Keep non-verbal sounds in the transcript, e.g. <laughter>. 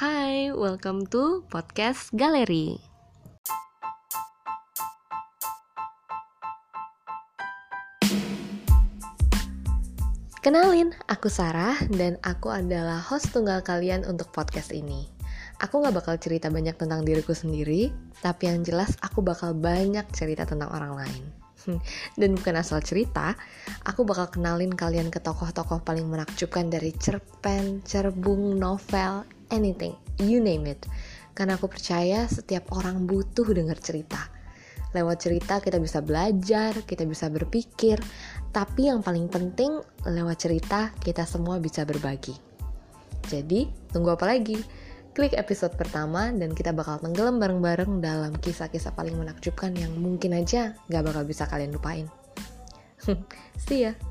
Hai, welcome to podcast Galeri. Kenalin, aku Sarah dan aku adalah host tunggal kalian untuk podcast ini. Aku gak bakal cerita banyak tentang diriku sendiri, tapi yang jelas aku bakal banyak cerita tentang orang lain. <laughs> Dan bukan asal cerita, aku bakal kenalin kalian ke tokoh-tokoh paling menakjubkan dari cerpen, cerbung, novel, anything, you name it. Karena aku percaya setiap orang butuh denger cerita. Lewat cerita kita bisa belajar, kita bisa berpikir, tapi yang paling penting lewat cerita kita semua bisa berbagi. Jadi, tunggu apa lagi? Klik episode pertama dan kita bakal tenggelam bareng-bareng dalam kisah-kisah paling menakjubkan yang mungkin aja gak bakal bisa kalian lupain. <laughs> See ya!